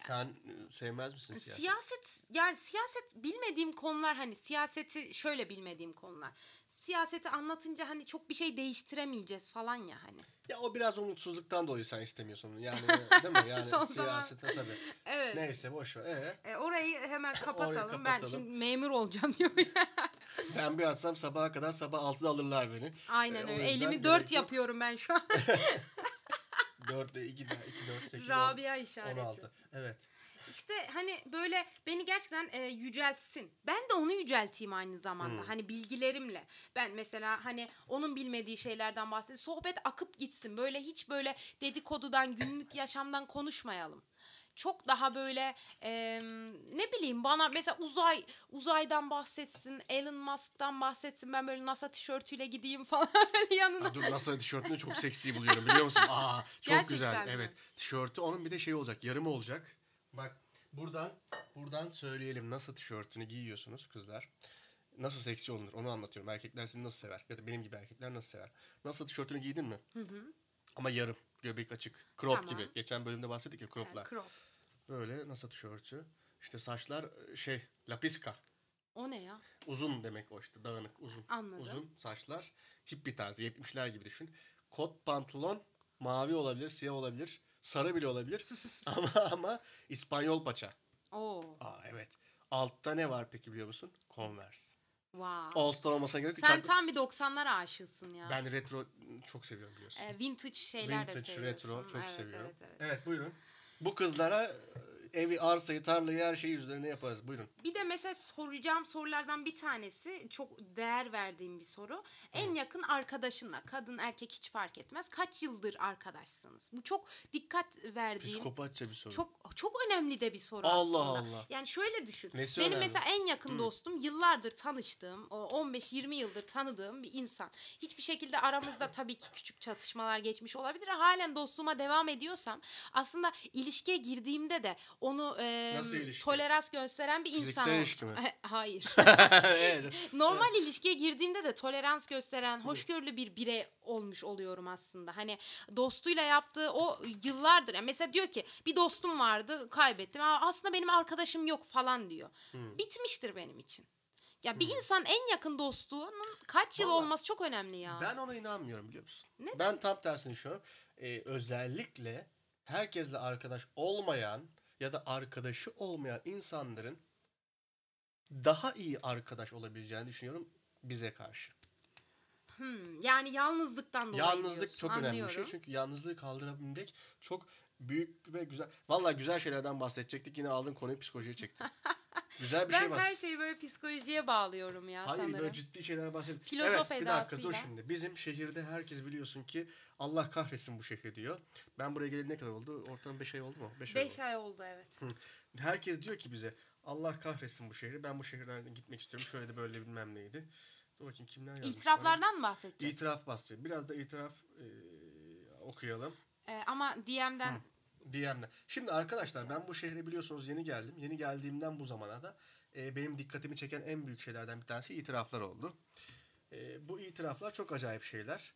Sen e, sevmez misin siyaset? Siyaset yani siyaset bilmediğim konular hani siyaseti şöyle bilmediğim konular. Siyaseti anlatınca hani çok bir şey değiştiremeyeceğiz falan ya hani. Ya o biraz umutsuzluktan dolayı sen istemiyorsun. Yani değil mi? Yani siyasete tabii. Evet. Neyse boş ver. Ee, E, orayı hemen kapatalım. Ben kapatalım. şimdi memur olacağım diyor. ben bir atsam sabaha kadar sabah 6'da alırlar beni. Aynen E, o öyle. Elimi gerek dört yok. yapıyorum ben şu an. 4'te 2 2 4 8 Rabia işareti. 16. Evet. İşte hani böyle beni gerçekten e, yüceltsin. Ben de onu yücelteyim aynı zamanda. Hmm. Hani bilgilerimle. Ben mesela hani onun bilmediği şeylerden bahsedeyim. Sohbet akıp gitsin. Böyle hiç böyle dedikodudan, günlük yaşamdan konuşmayalım. Çok daha böyle e, ne bileyim bana mesela uzay uzaydan bahsetsin, Elon Musk'tan bahsetsin. Ben böyle NASA tişörtüyle gideyim falan böyle yanına. Ha, dur NASA tişörtünü çok seksi buluyorum biliyor musun? Aa çok Gerçekten güzel. mi? Evet. Tişörtü onun bir de şey olacak. Yarımı olacak. Bak buradan buradan söyleyelim NASA tişörtünü giyiyorsunuz kızlar. Nasıl seksi olunur onu anlatıyorum. Erkekler sizi nasıl sever? Ya da benim gibi erkekler nasıl sever? NASA tişörtünü giydin mi? Hı hı. Ama yarım. Göbek açık. Crop Tamam. gibi. Geçen bölümde bahsettik ya E, croplar. crop. Böyle NASA tişörtü. İşte saçlar e, şey lapiska. O ne ya? Uzun demek o işte dağınık uzun. Anladım. Uzun saçlar. Hippie tarzı 70'ler gibi düşün. Kot pantolon mavi olabilir, siyah olabilir, sarı bile olabilir. ama ama İspanyol paça. Oo. Aa evet. Altta ne var peki biliyor musun? Converse. Wow. All Star olmasına gerek. Sen tam bir 90'lar aşığısın ya. Ben retro çok seviyorum biliyorsun. E, vintage şeyler de Vintage, seviyorsun. retro çok evet, seviyorum. Evet, evet. evet buyurun. Bu kızlara evi, arsayı, tarlayı her şeyi üzerine yaparız. Buyurun. Bir de mesela soracağım sorulardan bir tanesi çok değer verdiğim bir soru. En yakın arkadaşınla kadın erkek hiç fark etmez. Kaç yıldır arkadaşsınız? Bu çok dikkat verdiğim Psikopatça bir soru. çok çok önemli de bir soru Allah aslında. Allah. Yani şöyle düşün. Nesi Benim önemli? mesela en yakın dostum yıllardır tanıştığım, o 15-20 yıldır tanıdığım bir insan. Hiçbir şekilde aramızda tabii ki küçük çatışmalar geçmiş olabilir. Halen dostluğuma devam ediyorsam aslında ilişkiye girdiğimde de onu e, tolerans gösteren bir Fiziksel insan. ol- ilişki mi? Hayır. evet. Normal ilişkiye girdiğimde de tolerans gösteren, hoşgörülü bir birey olmuş oluyorum aslında. Hani dostuyla yaptığı o yıllardır. Yani mesela diyor ki bir dostum vardı kaybettim. Aa, aslında benim arkadaşım yok falan diyor. Bitmiştir benim için. Ya bir insan en yakın dostluğunun kaç yıl Vallahi olması çok önemli ya. Ben ona inanmıyorum biliyor musun? Neden? Ben tam tersini düşünüyorum. Ee, özellikle herkesle arkadaş olmayan ya da arkadaşı olmayan insanların daha iyi arkadaş olabileceğini düşünüyorum bize karşı. Hmm, yani yalnızlıktan dolayı Yalnızlık diyorsun. çok önemli bir şey. Anlıyorum. Çünkü yalnızlığı kaldırabilmek çok büyük ve güzel. Vallahi güzel şeylerden bahsedecektik. Yine aldın konuyu psikolojiye çektin. güzel bir Ben şey var. her şeyi böyle psikolojiye bağlıyorum ya Hayır sanırım. böyle ciddi şeyler bahsedelim. Filozof evet, bir dakika dur edasıyla. şimdi. Bizim şehirde herkes biliyorsun ki Allah kahretsin bu şehri diyor. Ben buraya geleli ne kadar oldu? Ortalama 5 ay oldu mu? 5 ay. 5 ay oldu evet. Hı. Herkes diyor ki bize Allah kahretsin bu şehri. Ben bu şehirlerden gitmek istiyorum. Şöyle de böyle bilmem neydi. Dur bakayım kimler yazmış. bana? İtiraflardan mı bahsedeceğiz? İtiraf bahsediyor. Biraz da itiraf e, okuyalım. Ee, ama DM'den DM'den. Şimdi arkadaşlar ben bu şehre biliyorsunuz yeni geldim. Yeni geldiğimden bu zamana da e, benim dikkatimi çeken en büyük şeylerden bir tanesi itiraflar oldu. E, bu itiraflar çok acayip şeyler.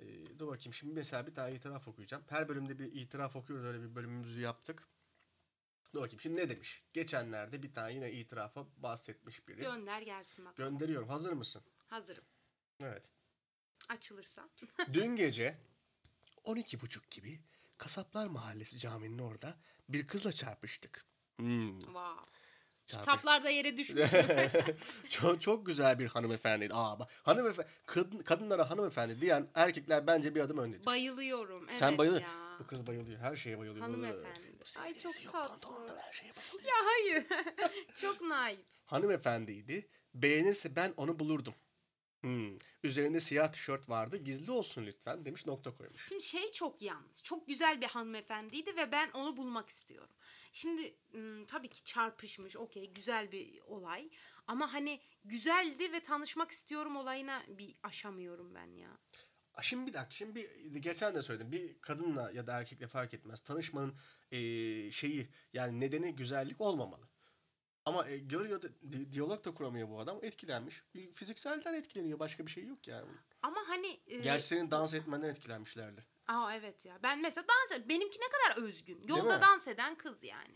E, dur bakayım şimdi mesela bir tane itiraf okuyacağım. Her bölümde bir itiraf okuyoruz öyle bir bölümümüzü yaptık. Dur bakayım şimdi ne demiş? Geçenlerde bir tane yine itirafa bahsetmiş biri. Gönder gelsin bakalım. Gönderiyorum. Hazır mısın? Hazırım. Evet. Açılırsa. Dün gece 12.30 gibi Kasaplar Mahallesi caminin orada bir kızla çarpıştık. Hmm, Wow. çarpış- Kitaplarda yere düşmüş. çok, çok güzel bir hanımefendiydi. Aa, bak, hanımefendi, kadın, kadınlara hanımefendi diyen erkekler bence bir adım öndedir. Bayılıyorum. Evet Sen bayılır. ya. Bu kız bayılıyor. Her şeye bayılıyor. Hanımefendi. Bu Ay çok tatlı. ondan her şeye bayılıyor. Ya hayır. çok naif. Hanımefendiydi. Beğenirse ben onu bulurdum. Hmm. Üzerinde siyah tişört vardı. Gizli olsun lütfen demiş nokta koymuş. Şimdi şey çok yanlış. Çok güzel bir hanımefendiydi ve ben onu bulmak istiyorum. Şimdi ım, tabii ki çarpışmış. Okey güzel bir olay. Ama hani güzeldi ve tanışmak istiyorum olayına bir aşamıyorum ben ya. Şimdi bir dakika. Şimdi bir, geçen de söyledim. Bir kadınla ya da erkekle fark etmez. Tanışmanın eee, şeyi yani nedeni güzellik olmamalı. Ama e, görüyor da di- diyalog da kuramıyor bu adam. Etkilenmiş. Fizikselden etkileniyor. Başka bir şey yok yani. Ama hani... e, Gerçi senin dans etmenden etkilenmişlerdi. Aa evet ya. Ben mesela dans et. Benimki ne kadar özgün. Yolda dans eden kız yani.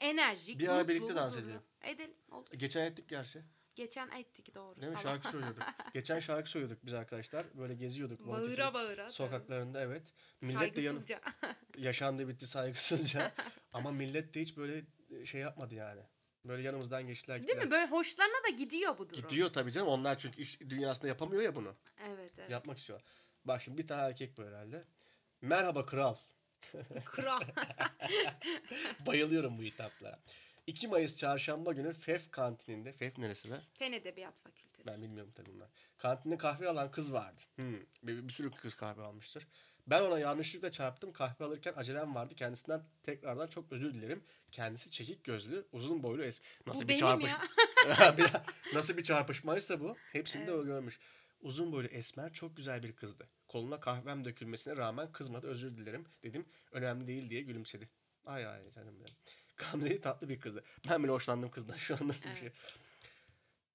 Enerjik, Bir ara mutlu, birlikte dans huzurlu. edelim. Edelim. Olur. Geçen ettik gerçi. Geçen ettik doğru. Değil mi? Şarkı söylüyorduk. Geçen şarkı söylüyorduk biz arkadaşlar. Böyle geziyorduk. Bağıra bağıra. Sokaklarında evet. Millet de yanı, yaşandı bitti saygısızca. Ama millet de hiç böyle şey yapmadı yani. Böyle yanımızdan geçtiler Değil gittiler. mi? Böyle hoşlarına da gidiyor bu durum. Gidiyor tabii canım. Onlar çünkü iş dünyasında yapamıyor ya bunu. Evet evet. Yapmak istiyor. Bak şimdi bir tane erkek bu herhalde. Merhaba kral. Kral. Bayılıyorum bu hitaplara. 2 Mayıs çarşamba günü FEF kantininde. FEF neresi be? Fen Edebiyat Fakültesi. Ben bilmiyorum tabii bunlar. Kantinde kahve alan kız vardı. Hmm. Bir, bir sürü kız kahve almıştır. Ben ona yanlışlıkla çarptım. Kahve alırken acelem vardı. Kendisinden tekrardan çok özür dilerim. Kendisi çekik gözlü, uzun boylu es. Nasıl Bu bir çarpış? Nasıl bir çarpışmaysa bu. Hepsini de o görmüş. Uzun boylu esmer çok güzel bir kızdı. Koluna kahvem dökülmesine rağmen kızmadı özür dilerim dedim. Önemli değil diye gülümsedi. Ay ay canım benim. Gamze tatlı bir kızdı. Ben bile hoşlandım kızdan şu an nasıl bir şey.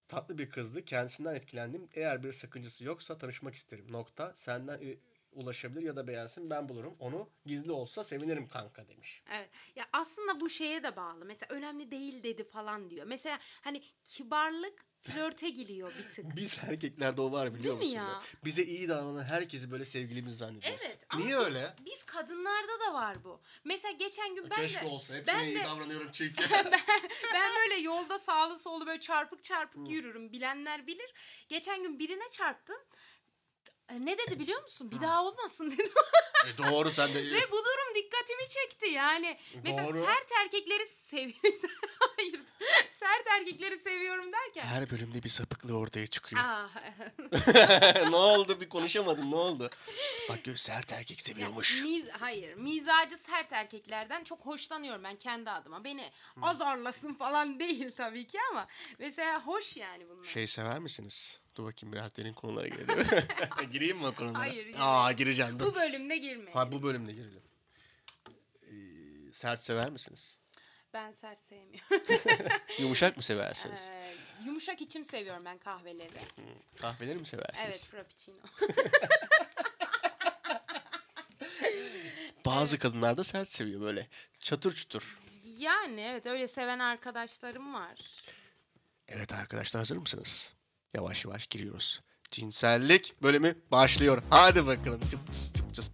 Tatlı bir kızdı. Kendisinden etkilendim. Eğer bir sakıncası yoksa tanışmak isterim. Nokta. Senden ulaşabilir ya da beğensin ben bulurum. Onu gizli olsa sevinirim kanka demiş. Evet. Ya aslında bu şeye de bağlı. Mesela önemli değil dedi falan diyor. Mesela hani kibarlık flörte giriyor bir tık. Biz erkeklerde o var biliyor Değil musun? ya? Bize iyi davranan herkesi böyle sevgilimiz zannediyoruz. Evet. Niye biz- öyle? Biz kadınlarda da var bu. Mesela geçen gün ben Keşke de olsa. Hepsine ben iyi de davranıyorum çünkü. ben böyle yolda sağlı sollu böyle çarpık çarpık yürürüm. Bilenler bilir. Geçen gün birine çarptım. E, Ne dedi biliyor musun? Bir daha olmasın dedi. e doğru sen de. Ve bu durum dikkatimi çekti yani. Mesela Doğru. sert erkekleri seviyorum. Hayır. Sert erkekleri seviyorum derken. Her bölümde bir sapıklığı ortaya çıkıyor. Aa, ne oldu bir konuşamadın ne oldu? Bak gör sert erkek seviyormuş. miz, hayır. Mizacı sert erkeklerden çok hoşlanıyorum ben kendi adıma. Beni azarlasın falan değil tabii ki ama mesela hoş yani bunlar. Şey sever misiniz? Dur bakayım biraz derin konulara girelim. Gireyim mi o konulara? Hayır. Aa gireceğim dur. Bu bölümde girme. Ha bu bölümde girelim. Ee, sert sever misiniz? Ben sert sevmiyorum. Yumuşak mı seversiniz? Ee, yumuşak içim seviyorum ben kahveleri. Kahveleri mi seversiniz? Evet frappuccino. Bazı kadınlar da sert seviyor böyle. Çatır çutur. Yani evet öyle seven arkadaşlarım var. Evet arkadaşlar hazır mısınız? Yavaş yavaş giriyoruz. Cinsellik bölümü başlıyor. Hadi bakalım. Çıp çıs çıp çıs.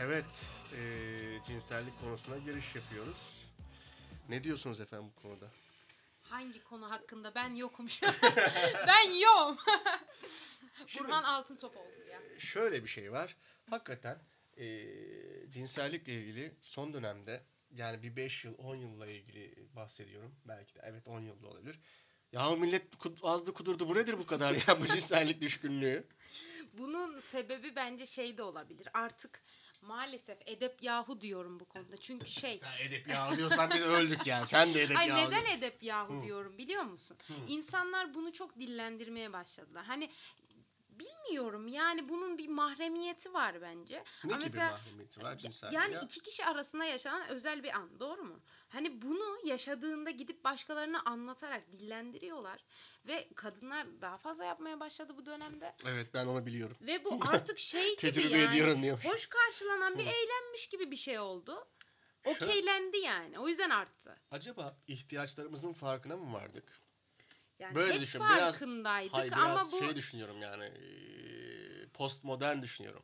Evet, eee, cinsellik konusuna giriş yapıyoruz. Ne diyorsunuz efendim bu konuda? Hangi konu hakkında ben yokum şu an. ben yokum. Burhan altın top oldu ya. şöyle bir şey var. Hakikaten e, cinsellikle ilgili son dönemde yani bir 5 yıl 10 yılla ilgili bahsediyorum. Belki de evet 10 yılda olabilir. Ya millet kud- azdı kudurdu. Bu nedir bu kadar ya bu cinsellik düşkünlüğü? Bunun sebebi bence şey de olabilir. Artık maalesef edep yahu diyorum bu konuda. Çünkü şey Sen edep yahu diyorsan biz öldük ya. Sen de edep Ay yahu. neden edep yahu diyorum biliyor musun? İnsanlar bunu çok dillendirmeye başladılar. Hani bilmiyorum yani bunun bir mahremiyeti var bence. Ne Ama gibi mahremiyeti var cinselliğin Yani ya? iki kişi arasında yaşanan özel bir an doğru mu? Hani bunu yaşadığında gidip başkalarına anlatarak dillendiriyorlar. Ve kadınlar daha fazla yapmaya başladı bu dönemde. Evet ben onu biliyorum. Ve bu artık şey gibi yani. ediyorum. Hoş karşılanan bir eğlenmiş gibi bir şey oldu. Okeylendi yani. O yüzden arttı. Acaba ihtiyaçlarımızın farkına mı vardık? Yani Böyle hep düşün. Biraz, farkındaydık hayır, ama biraz bu şey düşünüyorum yani. Postmodern düşünüyorum.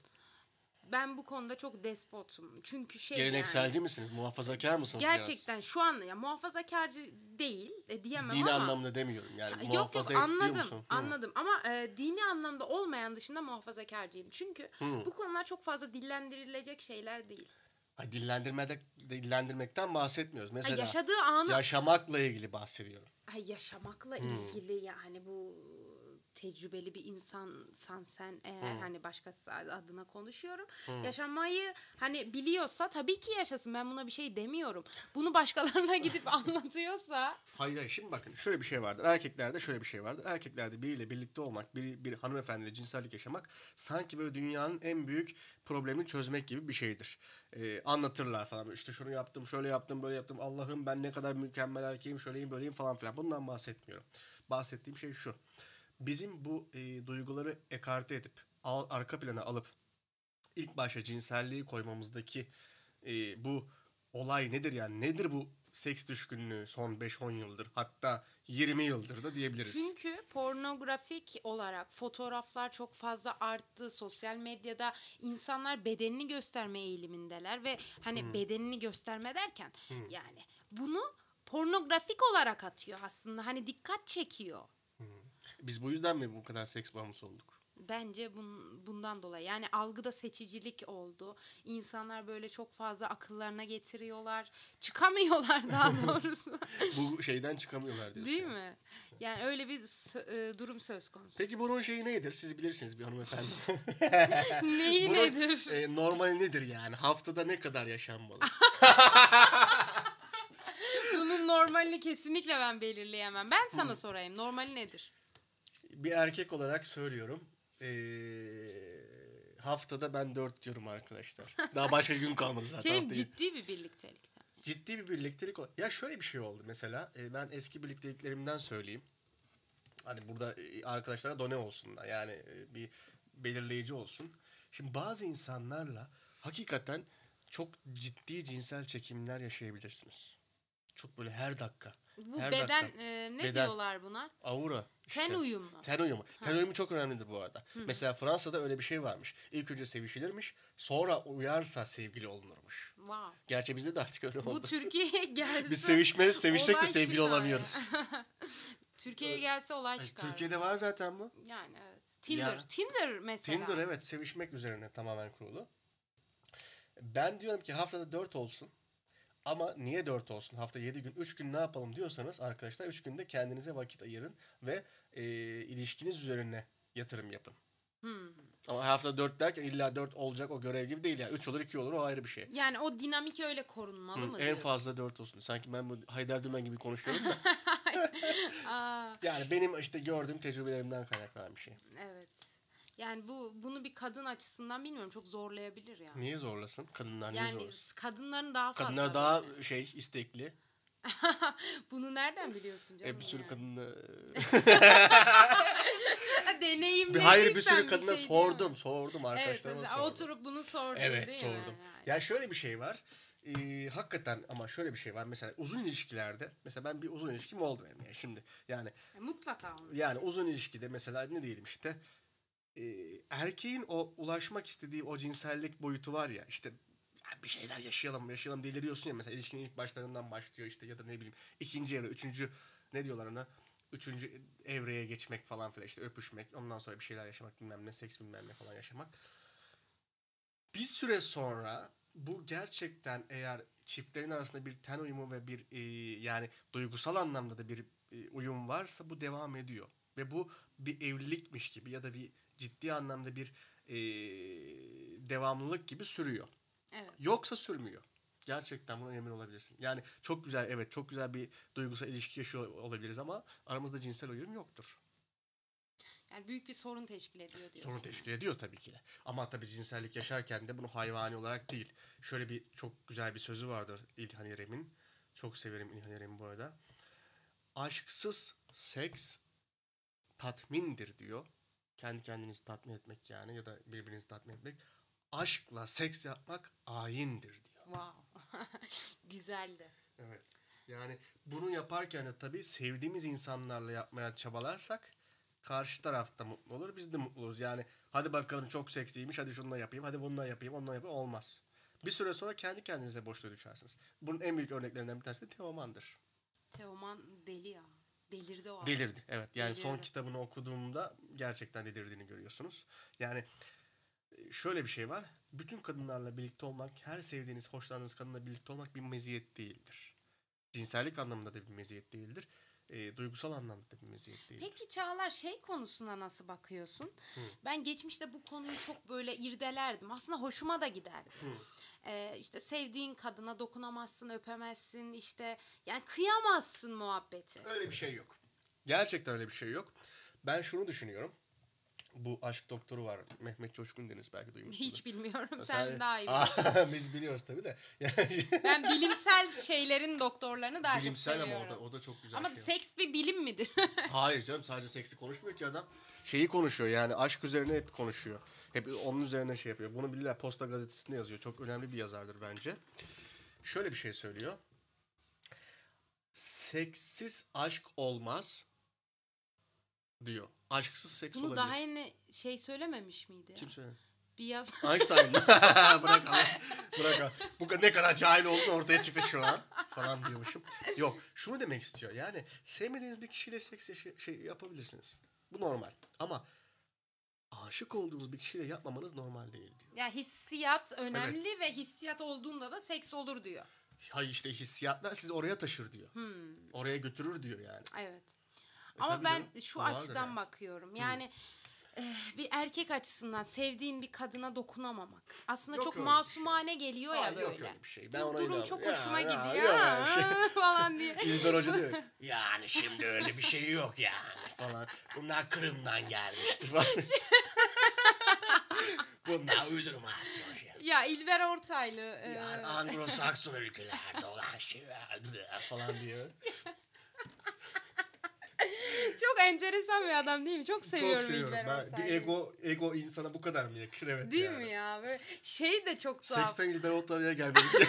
ben bu konuda çok despotum. Çünkü şey Gelenekselci yani, misiniz? Muhafazakar mısınız biraz? gerçekten şu an ya muhafazakarcı değil e, diyemem Dini ama anlamda demiyorum yani. yok yok muhafaza diyor anladım musun? Hı. anladım ama e, dini anlamda olmayan dışında muhafazakarcıyım. Çünkü bu konular çok fazla dillendirilecek şeyler değil. Ay, dillendirmede, dillendirmekten bahsetmiyoruz. Ha, Mesela yaşadığı anı yaşamakla ilgili bahsediyorum. Ay yaşamakla ilgili yani bu tecrübeli bir insansan sen eğer hani başkası adına konuşuyorum. Yaşamayı hani biliyorsa tabii ki yaşasın. Ben buna bir şey demiyorum. Bunu başkalarına gidip anlatıyorsa Hayır hayır şimdi bakın şöyle bir şey vardır. Erkeklerde şöyle bir şey vardır. Erkeklerde biriyle birlikte olmak, bir, bir hanımefendiyle cinsellik yaşamak sanki böyle dünyanın en büyük problemini çözmek gibi bir şeydir. Ee, anlatırlar falan. İşte şunu yaptım, şöyle yaptım, böyle yaptım. Allah'ım ben ne kadar mükemmel erkeğim, şöyleyim, böyleyim falan filan. Bundan bahsetmiyorum. Bahsettiğim şey şu. Bizim bu e, duyguları ekarte edip, al, arka plana alıp ilk başta cinselliği koymamızdaki e, bu olay nedir yani? Nedir bu seks düşkünlüğü son 5-10 yıldır hatta 20 yıldır da diyebiliriz. çünkü pornografik olarak fotoğraflar çok fazla arttı. Sosyal medyada insanlar bedenini gösterme eğilimindeler ve hani bedenini gösterme derken yani bunu pornografik olarak atıyor aslında. Hani dikkat çekiyor. Biz bu yüzden mi bu kadar seks bağımlısı olduk? Bence bun, bundan dolayı yani algıda seçicilik oldu. İnsanlar böyle çok fazla akıllarına getiriyorlar. Çıkamıyorlar daha doğrusu. Bu şeyden çıkamıyorlar diyorsun. Değil yani. mi? Yani öyle bir sö- e, durum söz konusu. Peki bunun şeyi nedir? Siz bilirsiniz bir hanımefendi. Neyi Bunun, nedir? e, normali nedir yani? Haftada ne kadar yaşanmalı? Bunun normalini kesinlikle ben belirleyemem. Ben sana sorayım. Normali nedir? Bir erkek olarak söylüyorum. E, haftada ben 4 diyorum arkadaşlar. Daha başka gün kalmadı zaten Şey haftayı. ciddi bir birliktelik. ciddi bir birliktelik Ya şöyle bir şey oldu mesela. e, ben eski birlikteliklerimden söyleyeyim. Hani burada e, arkadaşlara done olsunlar. Yani e, bir belirleyici olsun. Şimdi bazı insanlarla hakikaten çok ciddi cinsel çekimler yaşayabilirsiniz. Çok böyle her dakika. Bu her beden dakika. e, ne Beden. diyorlar buna? Aura. Ten uyumu. Ten uyumu. Ten uyumu çok önemlidir bu arada. Mesela Fransa'da öyle bir şey varmış. İlk önce sevişilirmiş. Sonra uyarsa sevgili olunurmuş. Wow. Gerçi bizde de artık öyle oldu. Bu Türkiye'ye gelse Biz sevişme, sevişsek de olay sevgili çıkar olamıyoruz. Türkiye'ye gelse olay Ay, çıkar. Türkiye'de var zaten bu. Yani evet. Tinder. Ya. Tinder mesela. Tinder evet sevişmek üzerine tamamen kurulu. Ben diyorum ki haftada 4 olsun. Ama niye 4 olsun? Hafta 7 gün, 3 gün ne yapalım diyorsanız arkadaşlar 3 günde kendinize vakit ayırın ve e, ilişkiniz üzerine yatırım yapın. Hmm. Ama hafta 4 derken illa 4 olacak o görev gibi değil yani. 3 olur 2 olur o ayrı bir şey. Yani o dinamik öyle korunmalı mı en diyorsun? fazla 4 olsun. Sanki ben bu Haydar Dümen gibi konuşuyorum da. Yani benim işte gördüğüm tecrübelerimden kaynaklanan bir şey. evet. Yani bu bunu bir kadın açısından bilmiyorum çok zorlayabilir yani. Niye zorlasın? Kadınlar niye Yani zorlasın? kadınların daha fazla. Kadınlar daha şey istekli. Bunu nereden biliyorsun canım? E, bir sürü yani? kadınla Deneyimlediysen bir hayır bir sürü bir kadına şey sordum, sordum Evet arkadaşlarıma mesela sordum. oturup bunu sordun Evet, değil sordum. mi? Yani. Ya şöyle bir şey var. Ee, hakikaten ama şöyle bir şey var. Mesela uzun ilişkilerde mesela ben bir uzun ilişkim oldu benim yani şimdi. Yani E, Mutlaka onu. yani uzun ilişkide mesela ne diyelim işte e, erkeğin o ulaşmak istediği o cinsellik boyutu var ya işte bir şeyler yaşayalım yaşayalım deliriyorsun ya mesela ilişkinin ilk başlarından başlıyor işte ya da ne bileyim ikinci evre üçüncü ne diyorlar ona üçüncü evreye geçmek falan filan işte öpüşmek ondan sonra bir şeyler yaşamak bilmem ne seks bilmem ne falan yaşamak. Bir süre sonra bu gerçekten eğer çiftlerin arasında bir ten uyumu ve bir e, yani duygusal anlamda da bir e, uyum varsa bu devam ediyor. Ve bu bir evlilikmiş gibi ya da bir ciddi anlamda bir e, devamlılık gibi sürüyor. Evet. Yoksa sürmüyor. Gerçekten buna emin olabilirsin. Yani çok güzel evet çok güzel bir duygusal ilişki yaşıyor olabiliriz ama aramızda cinsel uyum yoktur. Yani büyük bir sorun teşkil ediyor diyorsun. Sorun teşkil ediyor tabii ki de. Ama tabii cinsellik yaşarken de bunu hayvani olarak değil. Şöyle bir çok güzel bir sözü vardır İlhan İrem'in. Çok severim İlhan İrem'i bu arada. Aşksız seks tatmindir diyor. Kendi kendinizi tatmin etmek yani ya da birbirinizi tatmin etmek. Aşkla seks yapmak ayindir diyor. Wow. Güzeldi. Evet. Yani bunu yaparken de tabii sevdiğimiz insanlarla yapmaya çabalarsak karşı taraf da mutlu olur. Biz de mutlu oluruz. Yani hadi bakalım çok seksiymiş. Hadi şununla yapayım. Hadi bununla yapayım. Onunla yapayım. Olmaz. Bir süre sonra kendi kendinize boşluğa düşersiniz. Bunun en büyük örneklerinden bir tanesi de Teoman'dır. Teoman deli ya. Delirdi o. Delirdi. Evet. Yani son Delirdi. kitabını okuduğumda gerçekten delirdiğini görüyorsunuz. Yani e, şöyle bir şey var. Bütün kadınlarla birlikte olmak, her sevdiğiniz, hoşlandığınız kadınla birlikte olmak bir meziyet değildir. Cinsellik anlamında da bir meziyet değildir. E, duygusal anlamda da bir meziyet değildir. Peki Çağlar şey konusuna nasıl bakıyorsun? Ben geçmişte bu konuyu çok böyle irdelerdim. Aslında hoşuma da giderdi. Ee, işte sevdiğin kadına dokunamazsın, öpemezsin, işte yani kıyamazsın muhabbeti. Öyle bir şey yok. Gerçekten öyle bir şey yok. Ben şunu düşünüyorum. Bu aşk doktoru var. Mehmet Coşkun Deniz belki duymuşsunuz. Hiç bilmiyorum. Sen, daha iyi biliyorsun. Biz biliyoruz tabii de. Yani Ben bilimsel şeylerin doktorlarını daha bilimsel çok ama o seviyorum. da, o da çok güzel Ama şey. seks bir bilim midir? Hayır canım sadece seksi konuşmuyor ki adam. Şeyi konuşuyor yani aşk üzerine hep konuşuyor. Hep onun üzerine şey yapıyor. Bunu bilirler Posta Gazetesi'nde yazıyor. Çok önemli bir yazardır bence. Şöyle bir şey söylüyor. Seksiz aşk olmaz diyor. Aşksız seks Bunu olabilir. daha yeni şey söylememiş miydi? ya? Kim söyledi? Bir yaz. Einstein. bırak Allah. Bırak Allah. Bu ne kadar cahil olduğunu ortaya çıktı şu an. Falan diyormuşum. Yok. Şunu demek istiyor. Yani sevmediğiniz bir kişiyle seks yaşı- şey yapabilirsiniz. Bu normal. Ama aşık olduğunuz bir kişiyle yapmamanız normal değil diyor. ya hissiyat önemli ve hissiyat olduğunda da seks olur diyor. Hayır işte hissiyatlar sizi oraya taşır diyor. Oraya götürür diyor yani. Evet. E Ama ben canım, şu açıdan yani. bakıyorum. Yani eh, bir erkek açısından sevdiğin bir kadına dokunamamak. Aslında Yok çok şey. masumane geliyor ya Hayır, böyle. yok öyle bir şey. Ben Bu durum çok Ya, hoşuma ya, gidiyor yok bir şey. falan diye. İlber Hoca diyor. Yani şimdi öyle bir şey yok yani falan. Bunlar Kırım'dan gelmiştir falan. Bunlar uydurmasyon şey. Ya İlber Ortaylı. e, Yani Anglo-Sakson ülkelerde olan şeyler falan diyor. çok enteresan bir adam değil mi? Çok seviyorum, Çok seviyorum. İlber Ben, bir ego ego insana bu kadar mı yakışır evet Değil yani. mi ya? Böyle şey de çok tuhaf. Seksten İlber Ortaylı'ya gelmemiz.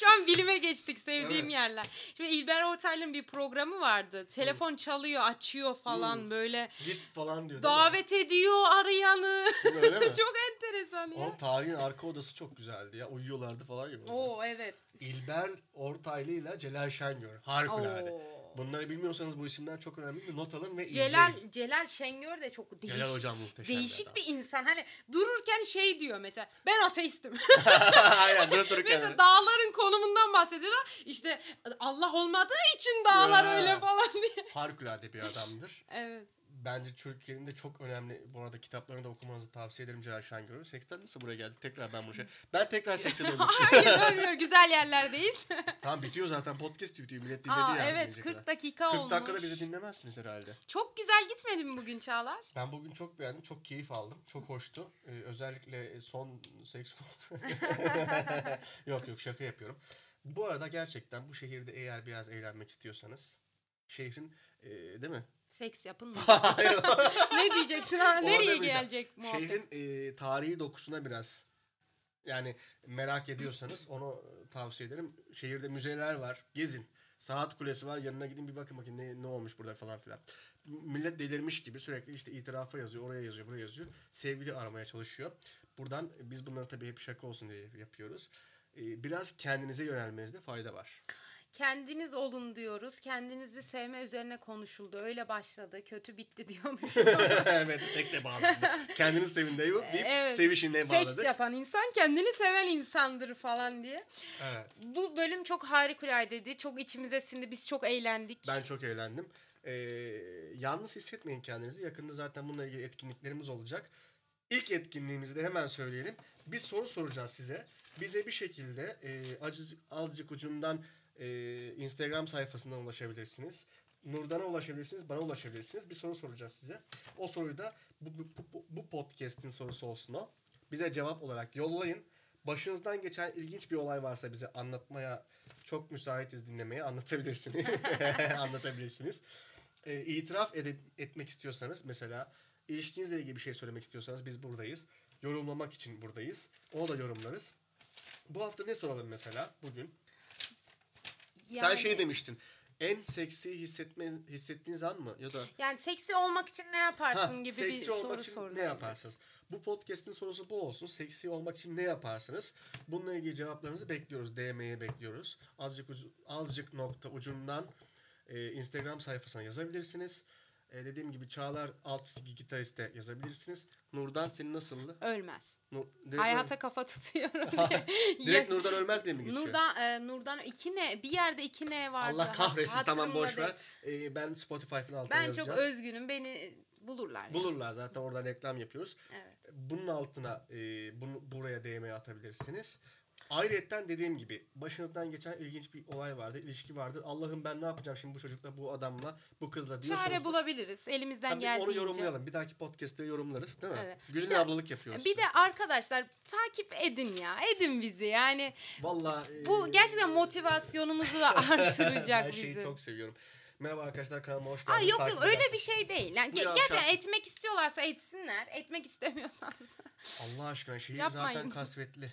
Şu an bilime geçtik sevdiğim Evet. yerler. Şimdi İlber Ortaylı'nın bir programı vardı. Telefon çalıyor, açıyor falan böyle. Git falan diyor. Davet ediyor arayanı. Öyle mi? çok enteresan ya. Oğlum tarihin arka odası çok güzeldi ya. Uyuyorlardı falan ya. böyle. Oo evet. İlber Ortaylı ile Celal Şengör. Harikulade. Oo. Bunları bilmiyorsanız bu isimler çok önemli. Not alın ve Celal izleyin. Celal Şengör de çok değişik. Celal hocam muhteşem bir Değişik adam. bir insan. Hani dururken şey diyor mesela. Ben ateistim. Aynen durup dururken. mesela dağların konumundan bahsediyorlar. İşte Allah olmadığı için dağlar öyle falan diye. Harikulade bir adamdır. Evet. Bence Türkiye'nin de çok önemli bu arada kitaplarını da okumanızı tavsiye ederim Celal Şengör'ü. Seksten nasıl buraya geldi? Tekrar ben bunu şey... Ben tekrar sekse dönmek Hayır dönmüyor. Güzel yerlerdeyiz. Tamam bitiyor zaten podcast bitiyor. Millet dinledi Aa, yani. evet dinleyecek 40 kadar. dakika 40 olmuş. dakikada bizi dinlemezsiniz herhalde. Çok güzel gitmedi mi bugün Çağlar? Ben bugün çok beğendim. Çok keyif aldım. Çok hoştu. Ee, özellikle son seks... yok yok şaka yapıyorum. Bu arada gerçekten bu şehirde eğer biraz eğlenmek istiyorsanız şehrin e, değil mi? Seks yapın mı? Hayır. ne diyeceksin ha? Nereye demeyeceğim. gelecek muhabbet? Şehrin e, tarihi dokusuna biraz yani merak ediyorsanız onu tavsiye ederim. Şehirde müzeler var. Gezin. Saat kulesi var. Yanına gidin bir bakın bakın ne, ne olmuş burada falan filan. Millet delirmiş gibi sürekli işte itirafa yazıyor. Oraya yazıyor, buraya yazıyor. Sevgili aramaya çalışıyor. Buradan biz bunları tabii hep şaka olsun diye yapıyoruz. E, biraz kendinize yönelmenizde fayda var. Kendiniz olun diyoruz. Kendinizi sevme üzerine konuşuldu. Öyle başladı. Kötü bitti diyormuş. evet seksle bağladık. Kendiniz sevin deyip Evet. sevişinle bağladık. Seks yapan insan kendini seven insandır falan diye. Evet. Bu bölüm çok harikuladeydi. Çok içimize sindi. Biz çok eğlendik. Ben çok eğlendim. Ee, yalnız hissetmeyin kendinizi. Yakında zaten bununla ilgili etkinliklerimiz olacak. İlk etkinliğimizi de hemen söyleyelim. Bir soru soracağız size. Bize bir şekilde e, acı- azıcık ucundan e, Instagram sayfasından ulaşabilirsiniz. Nurdan'a ulaşabilirsiniz, bana ulaşabilirsiniz. Bir soru soracağız size. O soruyu da bu, bu, bu, podcast'in sorusu olsun o. Bize cevap olarak yollayın. Başınızdan geçen ilginç bir olay varsa bize anlatmaya çok müsaitiz dinlemeye anlatabilirsiniz. anlatabilirsiniz. E, itiraf edip, etmek istiyorsanız mesela ilişkinizle ilgili bir şey söylemek istiyorsanız biz buradayız. Yorumlamak için buradayız. Onu da yorumlarız. Bu hafta ne soralım mesela bugün? Sen Yani- şey demiştin. En seksi hissetme, hissettiğiniz an mı? Ya da Yani seksi olmak için ne yaparsın Ha, gibi bir seksi olmak soru için ne yaparsınız? Bu podcast'in sorusu bu olsun. Seksi olmak için ne yaparsınız? Bununla ilgili cevaplarınızı bekliyoruz. DM'ye bekliyoruz. Azıcık ucu- azıcık nokta ucundan e, Instagram sayfasına yazabilirsiniz. E, dediğim gibi Çağlar alt çizgi gitariste yazabilirsiniz. Nurdan senin nasıldı? Ölmez. Nur, Hayata kafa tutuyorum direkt Nurdan ölmez diye mi geçiyor? Nurdan, e, Nurdan iki ne? Bir yerde iki ne vardı. Allah kahretsin Hatırımda tamam boş ver. E, ben Spotify'ın altına Ben yazacağım. çok özgünüm. Beni bulurlar. yani. Bulurlar zaten oradan reklam yapıyoruz. Evet. Bunun altına e, bunu buraya DM atabilirsiniz. Ayrıca dediğim gibi başınızdan geçen ilginç bir olay vardır, ilişki vardır. Allah'ım ben ne yapacağım şimdi bu çocukla, bu adamla, bu kızla diyorsunuz. Çare bulabiliriz elimizden Tabii geldiğince. onu yorumlayalım. Bir dahaki podcast'te yorumlarız değil mi? Evet. De- ablalık yapıyoruz. Bir de arkadaşlar takip edin ya. Edin bizi. Yani Vallahi e, bu gerçekten motivasyonumuzu artıracak her şeyi bizi. çok seviyorum. Merhaba arkadaşlar kanalıma hoş Aa, geldiniz. yok Takip yok öyle bir şey değil. Yani ge- gerçekten etmek istiyorlarsa etsinler. Etmek istemiyorsanız. Allah aşkına Yapmayın. zaten kasvetli.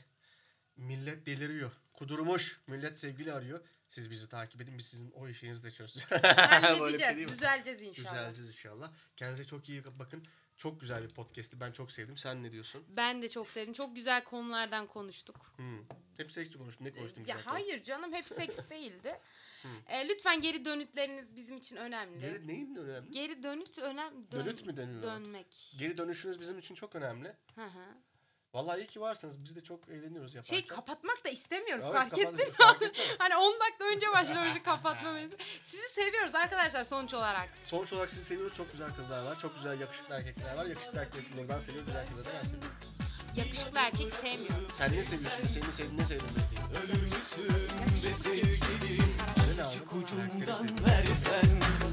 Millet deliriyor. Kudurmuş. Millet sevgili arıyor. Siz bizi takip edin biz sizin o işinizi de çözeceğiz. Şey Halledeceğiz. mi? düzeleceğiz inşallah. Düzeleceğiz inşallah. Kendinize çok iyi bakın. Çok güzel bir podcast'i. Ben çok sevdim. Sen ne diyorsun? Ben de çok sevdim. Çok güzel konulardan konuştuk. Hmm. Hep seksi konuştum. Ne konuştum Ya güzel hayır canım hep seks değildi. E, lütfen geri dönütleriniz bizim için önemli. Geri neyin önemli? Geri dönüt önemli. Dön- Dönüt mü deniliyor? Dönmek. Geri dönüşünüz bizim için çok önemli. Hı hı. Vallahi iyi ki varsınız. Biz de çok eğleniyoruz yaparken. Şey kapatmak da istemiyoruz Evet, fark ettin mi? hani 10 dakika önce başlamıştık kapatma mevzusu. Sizi seviyoruz arkadaşlar sonuç olarak. Sonuç olarak sizi seviyoruz. Çok güzel kızlar var. Çok güzel yakışıklı erkekler var. Yakışıklı erkekleri buradan seviyor. Güzel kızları da ben seviyorum. Yakışıklı erkek sevmiyorum. Sen ne seviyorsun? Seni sevdiğin ne sevdiğin. Yakışıklı geçiyor. Ne aldın? Karakteri sevdim. versen